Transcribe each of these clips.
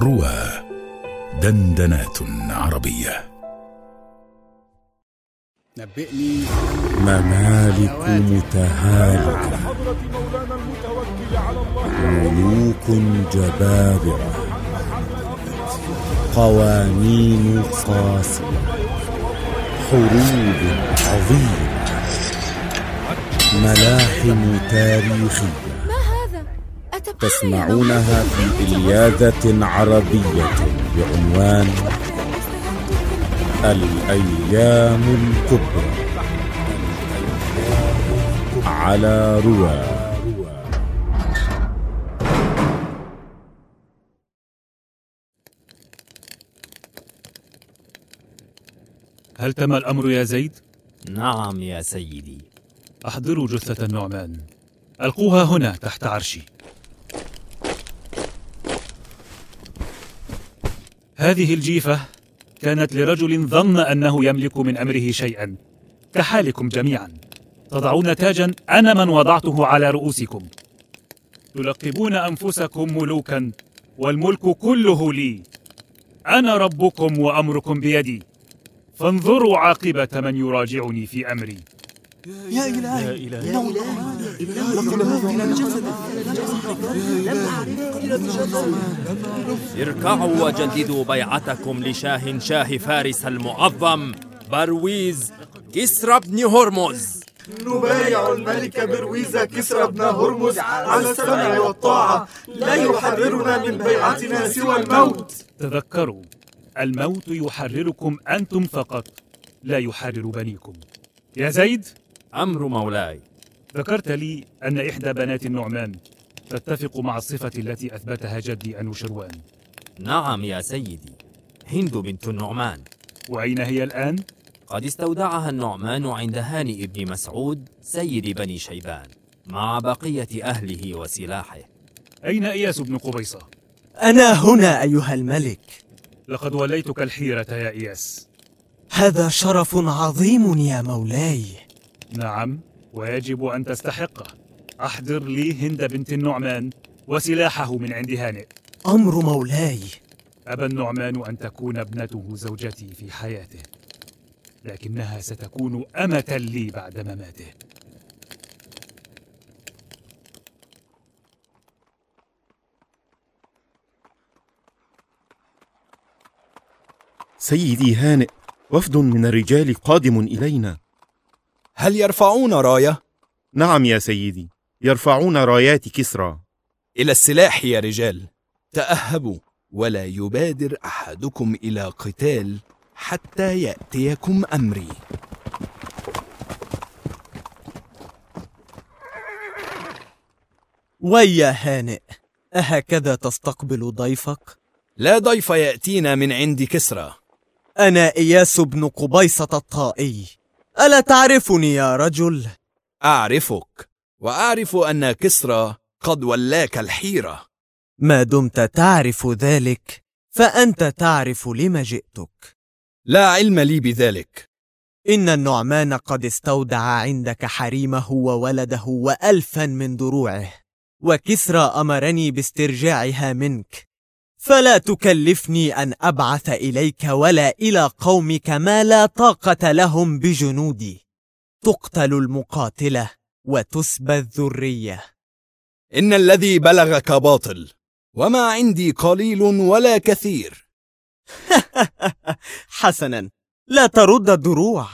روى دندنات عربية. نبئني ممالك متهالكة ملوك جبابرة. قوانين قاسية. حروب عظيمة. ملاحم تاريخية. تسمعونها في إلياذة عربية بعنوان الأيام الكبرى. على رواه هل تم الأمر يا زيد؟ نعم يا سيدي. أحضروا جثة النعمان. ألقوها هنا تحت عرشي. هذه الجيفة كانت لرجل ظن أنه يملك من أمره شيئا كحالكم جميعا. تضعون تاجا أنا من وضعته على رؤوسكم. تلقبون أنفسكم ملوكا والملك كله لي. أنا ربكم وأمركم بيدي. فانظروا عاقبة من يراجعني في أمري. يا إلهي يا اركعوا وجددوا بيعتكم لشاه شاه فارس المعظم برويز كسرى بن هرمز. نبايع الملك برويز كسرى بن هرمز على السمع والطاعة لا يحررنا من بيعتنا سوى الموت. تذكروا الموت يحرركم أنتم فقط لا يحرر بنيكم. يا زيد أمر مولاي. ذكرت لي أن إحدى بنات النعمان تتفق مع الصفة التي أثبتها جدي أنوشروان نعم يا سيدي. هند بنت النعمان. وأين هي الآن؟ قد استودعها النعمان عند هاني بن مسعود سيد بني شيبان مع بقية أهله وسلاحه. أين إياس بن قبيصة؟ أنا هنا أيها الملك. لقد وليتك الحيرة يا إياس. هذا شرف عظيم يا مولاي. نعم ويجب أن تستحقه أحضر لي هند بنت النعمان وسلاحه من عند هانئ أمر مولاي. أبى النعمان أن تكون ابنته زوجتي في حياته لكنها ستكون أمة لي بعد مماته. سيدي هانئ وفد من الرجال قادم إلينا. هل يرفعون راية؟ نعم يا سيدي يرفعون رايات كسرى. إلى السلاح يا رجال. تأهبوا ولا يبادر أحدكم إلى قتال حتى يأتيكم أمري. ويا هانئ أهكذا تستقبل ضيفك؟ لا ضيف يأتينا من عند كسرى. أنا إياس بن قبيصة الطائي. ألا تعرفني يا رجل؟ أعرفك وأعرف أن كسرى قد ولاك الحيرة. ما دمت تعرف ذلك فأنت تعرف لم جئتك. لا علم لي بذلك. إن النعمان قد استودع عندك حريمه وولده وألفا من دروعه وكسرى أمرني باسترجاعها منك. فلا تكلفني أن أبعث إليك ولا إلى قومك ما لا طاقة لهم بجنودي. تقتل المقاتلة وتسبى الذرية. إن الذي بلغك باطل وما عندي قليل ولا كثير. حسنا لا ترد الدروع.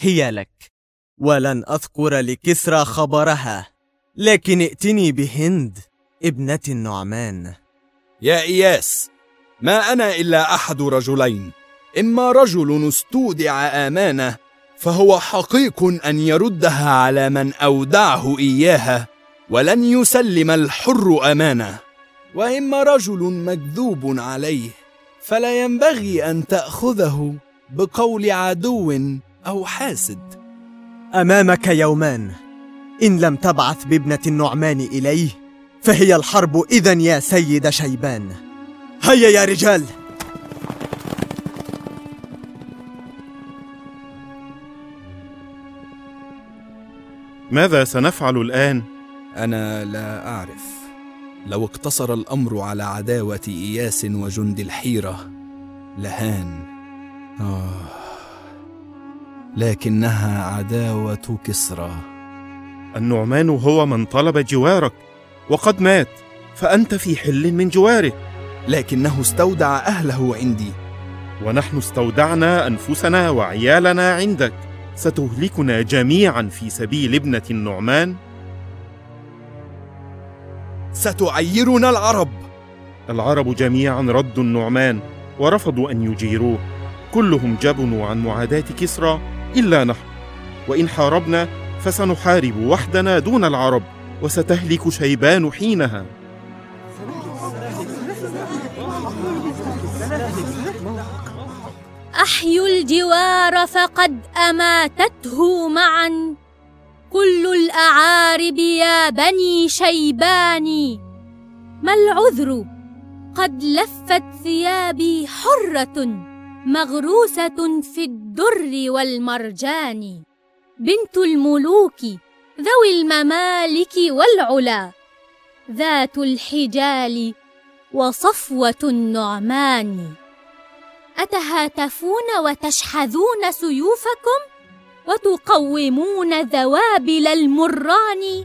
هي لك. ولن أذكر لكسرى خبرها لكن ائتني بهند ابنة النعمان. يا إياس ما أنا إلا أحد رجلين. إما رجل استودع آمانة فهو حقيق أن يردها على من أودعه إياها ولن يسلم الحر أمانة. وإما رجل مكذوب عليه فلا ينبغي أن تأخذه بقول عدو أو حاسد. أمامك يومان إن لم تبعث بابنة النعمان إليه فهي الحرب إذا يا سيد شيبان. هيا يا رجال. ماذا سنفعل الآن؟ أنا لا أعرف. لو اقتصر الأمر على عداوة إياس وجند الحيرة لهان. آه. لكنها عداوة كسرى. النعمان هو من طلب جوارك. وقد مات فأنت في حل من جواره لكنه استودع أهله عندي. ونحن استودعنا أنفسنا وعيالنا عندك. ستهلكنا جميعا في سبيل ابنة النعمان. ستعيرنا العرب. العرب جميعا ردوا النعمان ورفضوا أن يجيروه. كلهم جبنوا عن معاداة كسرى إلا نحن. وإن حاربنا فسنحارب وحدنا دون العرب. وستهلك شيبان حينها. أحيوا الجوار فقد أماتته معا. كل الأعارب يا بني شيبان. ما العذر؟ قد لفت ثيابي حرة مغروسة في الدر والمرجان. بنت الملوك ذوي الممالك والعلا ذات الحجال وصفوة النعمان. أتهاتفون وتشحذون سيوفكم؟ وتقومون ذوابل المران؟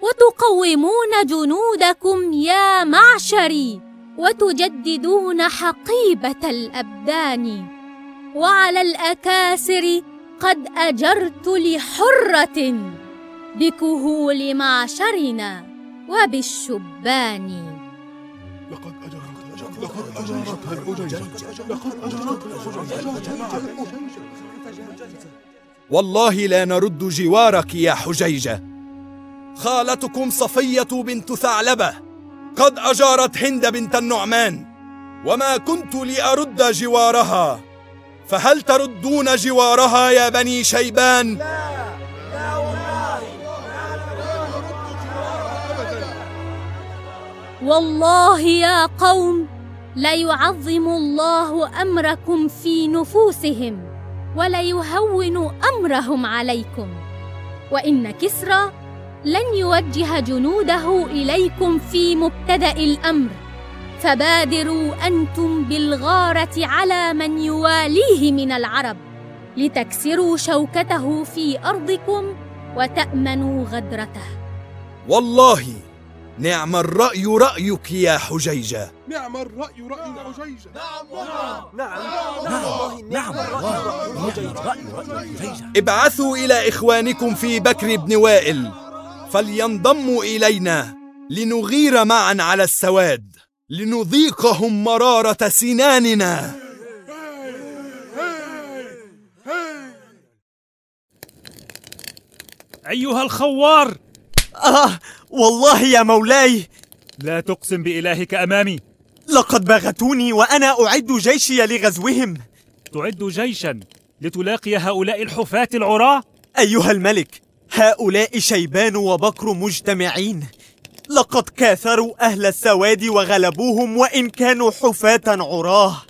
وتقومون جنودكم يا معشري؟ وتجددون حقيبة الأبدان؟ وعلى الأكاسر قد أجرت لحرة. بكهول معشرنا وبالشبان والله لا نرد جوارك يا حجيجة خالتكم صفية بنت ثعلبة قد أجارت هند بنت النعمان وما كنت لأرد جوارها فهل تردون جوارها يا بني شيبان؟ والله يا قوم ليعظم الله أمركم في نفوسهم وليهون أمرهم عليكم. وإن كسرى لن يوجه جنوده إليكم في مبتدأ الأمر. فبادروا أنتم بالغارة على من يواليه من العرب لتكسروا شوكته في أرضكم وتأمنوا غدرته. والله نعم الرأي رأيك يا حجيجة نعم الرأي رأي حجيجة نعم والله ابعثوا إلى إخوانكم في بكر بن وائل فلينضموا إلينا لنغير معا على السواد لنذيقهم مرارة سناننا أيها الخوار آه والله يا مولاي. لا تقسم بإلهك أمامي. لقد بغتوني وأنا أعد جيشي لغزوهم. تعد جيشا لتلاقي هؤلاء الحفاة العراة أيها الملك هؤلاء شيبان وبكر مجتمعين. لقد كاثروا أهل السواد وغلبوهم وإن كانوا حفاة عراه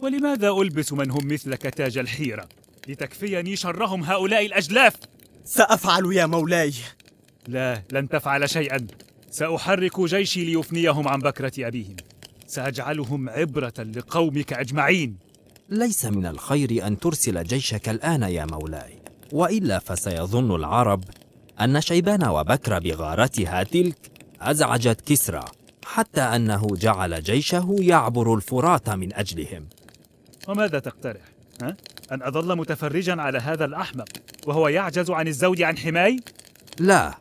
ولماذا ألبس من هم مثلك تاج الحيرة؟ لتكفيني شرهم هؤلاء الأجلاف. سأفعل يا مولاي. لا لن تفعل شيئا سأحرك جيشي ليفنيهم عن بكرة أبيهم سأجعلهم عبرة لقومك أجمعين ليس من الخير أن ترسل جيشك الآن يا مولاي وإلا فسيظن العرب أن شيبان وبكر بغارتها تلك أزعجت كسرى حتى أنه جعل جيشه يعبر الفرات من أجلهم وماذا تقترح؟ ها؟ أن أظل متفرجا على هذا الأحمق وهو يعجز عن الزود عن حماي؟ لا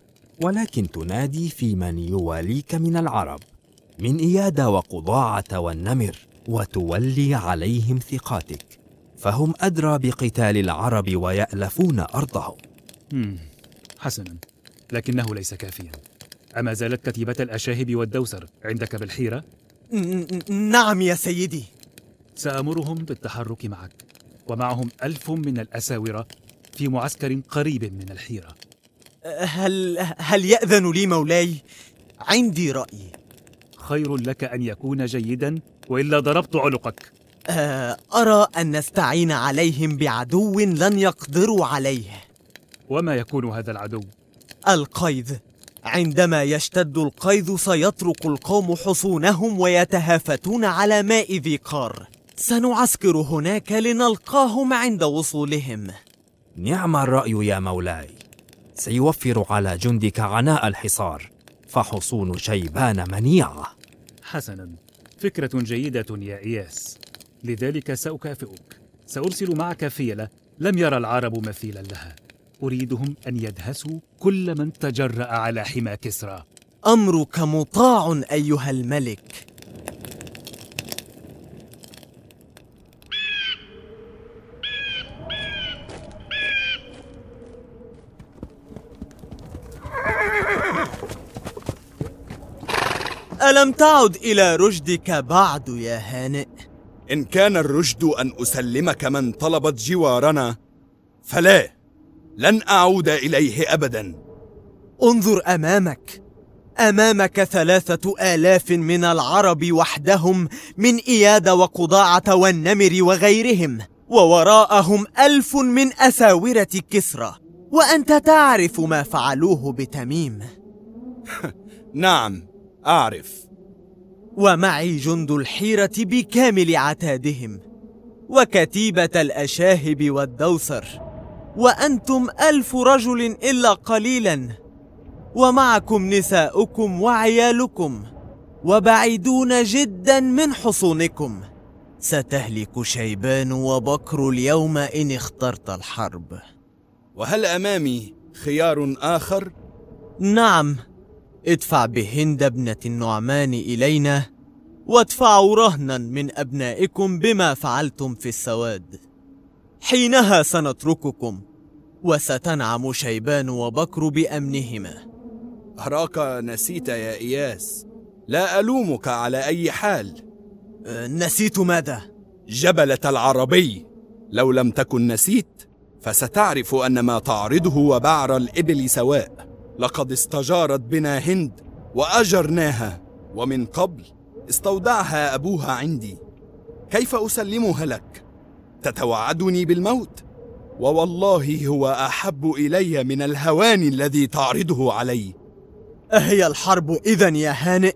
ولكن تنادي في من يواليك من العرب من إياد وقضاعة والنمر وتولي عليهم ثقاتك فهم أدرى بقتال العرب ويألفون أرضهم. حسنا لكنه ليس كافيا أما زالت كتيبة الأشاهب والدوسر عندك بالحيرة؟ نعم يا سيدي سأمرهم بالتحرك معك ومعهم ألف من الأساورة في معسكر قريب من الحيرة هل هل يأذن لي مولاي؟ عندي رأي. خير لك أن يكون جيدا وإلا ضربت عنقك. أرى أن نستعين عليهم بعدو لن يقدروا عليه. وما يكون هذا العدو؟ القيد عندما يشتد القيظ سيترك القوم حصونهم ويتهافتون على ماء ذي قار. سنعسكر هناك لنلقاهم عند وصولهم. نعم الرأي يا مولاي. سيوفر على جندك عناء الحصار فحصون شيبان منيعة. حسنا. فكرة جيدة يا إياس. لذلك سأكافئك. سأرسل معك فيلة. لم يرى العرب مثيلا لها. أريدهم أن يدهسوا كل من تجرأ على حمى كسرى أمرك مطاع أيها الملك. ألم تعد إلى رشدك بعد يا هانئ؟ إن كان الرشد أن أسلمك من طلبت جوارنا فلا لن أعود إليه أبدا. انظر أمامك. أمامك ثلاثة آلاف من العرب وحدهم من إياد وقضاعة والنمر وغيرهم ووراءهم ألف من أساورة كسرى. وأنت تعرف ما فعلوه بتميم. نعم أعرف. ومعي جند الحيرة بكامل عتادهم وكتيبة الأشاهب والدوسر وأنتم ألف رجل إلا قليلا ومعكم نساؤكم وعيالكم وبعيدون جدا من حصونكم. ستهلك شيبان وبكر اليوم إن اخترت الحرب. وهل أمامي خيار آخر؟ نعم. ادفع بهند ابنة النعمان إلينا وادفعوا رهنا من أبنائكم بما فعلتم في السواد. حينها سنترككم وستنعم شيبان وبكر بأمنهما. أراك نسيت يا إياس لا ألومك على أي حال. أه، نسيت ماذا؟ جبلة العربي لو لم تكن نسيت فستعرف أن ما تعرضه وبعر الإبل سواء. لقد استجارت بنا هند وأجرناها ومن قبل استودعها أبوها عندي كيف أسلمها لك؟ تتوعدني بالموت؟ ووالله هو أحب إلي من الهوان الذي تعرضه علي أهي الحرب إذا يا هانئ؟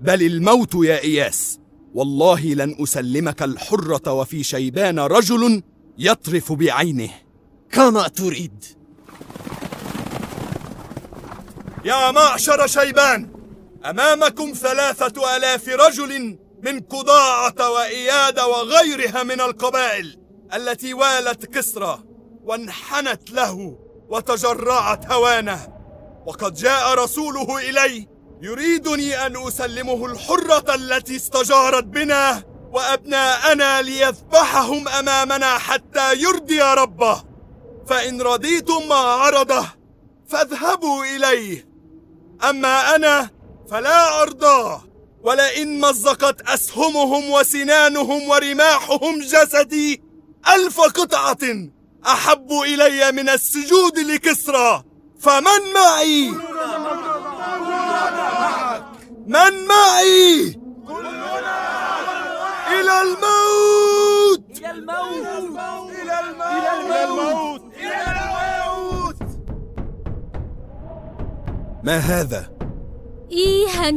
بل الموت يا إياس والله لن أسلمك الحرة وفي شيبان رجل يطرف بعينه كما تريد يا معشر شيبان أمامكم ثلاثة آلاف رجل من قضاعة وإياد وغيرها من القبائل التي والت كسرى وانحنت له وتجرعت هوانه. وقد جاء رسوله إلي يريدني أن أسلمه الحرة التي استجارت بنا وأبناءنا ليذبحهم أمامنا حتى يرضي ربه. فإن رضيتم ما عرضه فاذهبوا إليه. أما أنا فلا أرضاه ولئن مزقت أسهمهم وسنانهم ورماحهم جسدي ألف قطعة أحب إلي من السجود لكسرى. فمن معي؟ من معي؟ إلى الموت. إلى الموت. إلى الموت. إلى ما هذا؟ إيها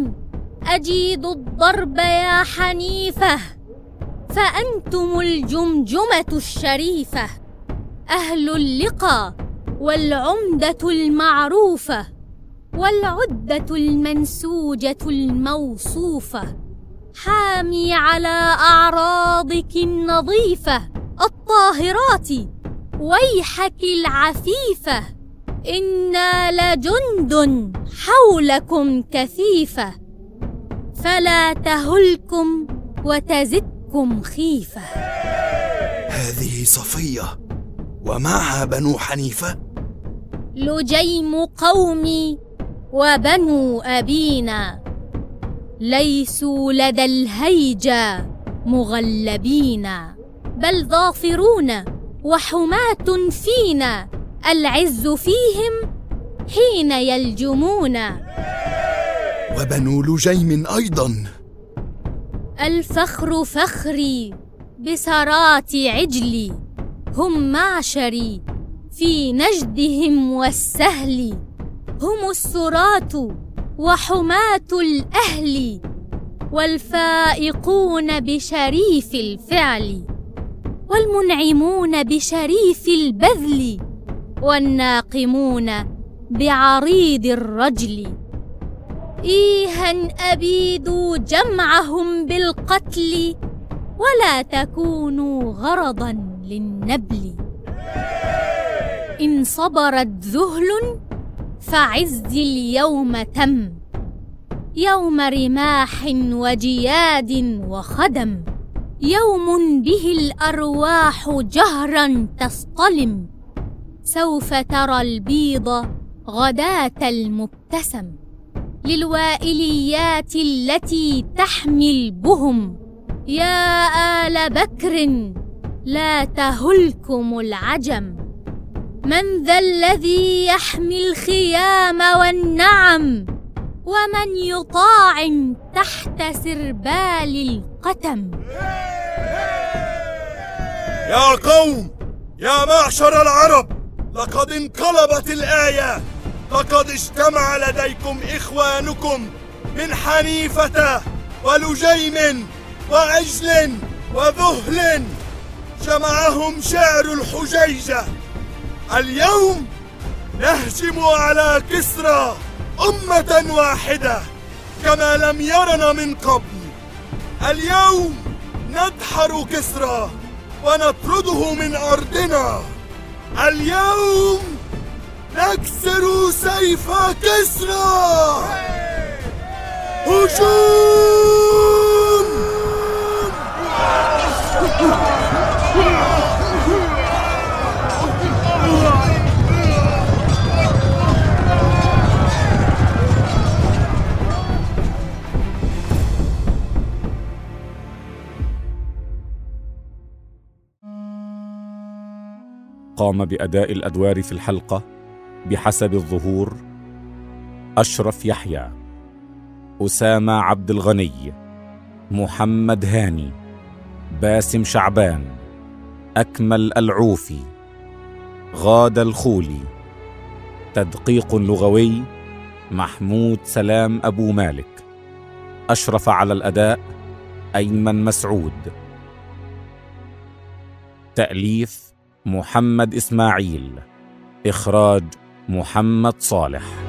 أجيد الضرب يا حنيفة. فأنتم الجمجمة الشريفة. أهل اللقى والعمدة المعروفة والعدة المنسوجة الموصوفة. حامي على أعراضك النظيفة الطاهرات ويحك العفيفة. إنا لجند حولكم كثيفة فلا تهلكم وتزدكم خيفة. هذه صفية ومعها بنو حنيفة؟ لجيم قومي وبنو أبينا ليسوا لدى الهيجا مغلبين بل ظافرون وحماة فينا. العز فيهم حين يلجمون. وبنو لجيم أيضا. الفخر فخري بسرات عجلي هم معشري في نجدهم والسهل. هم السراة وحماة الأهل والفائقون بشريف الفعل والمنعمون بشريف البذل. والناقمون بعريض الرجل. إيها أبيد جمعهم بالقتل ولا تكونوا غرضا للنبل. إن صبرت ذهل فعزي اليوم تم. يوم رماح وجياد وخدم. يوم به الأرواح جهرا تصطلم. سوف ترى البيض غداة المبتسم للوائليات التي تحمي البهم يا آل بكر لا تهلكم العجم. من ذا الذي يحمي الخيام والنعم؟ ومن يطاع تحت سربال القتم؟ يا قوم يا معشر العرب! لقد انقلبت الآية. لقد اجتمع لديكم إخوانكم من حنيفة ولجيم وعجل وذهل. جمعهم شعر الحجيجة. اليوم نهجم على كسرى أمة واحدة كما لم يرنا من قبل. اليوم ندحر كسرى ونطرده من أرضنا. اليوم نكسر سيف كسرى. هجوم! قام بأداء الأدوار في الحلقة بحسب الظهور أشرف يحيى أسامة عبد الغني محمد هاني باسم شعبان أكمل العوفي غاده الخولي تدقيق لغوي محمود سلام أبو مالك. أشرف على الأداء أيمن مسعود. تأليف محمد إسماعيل إخراج محمد صالح.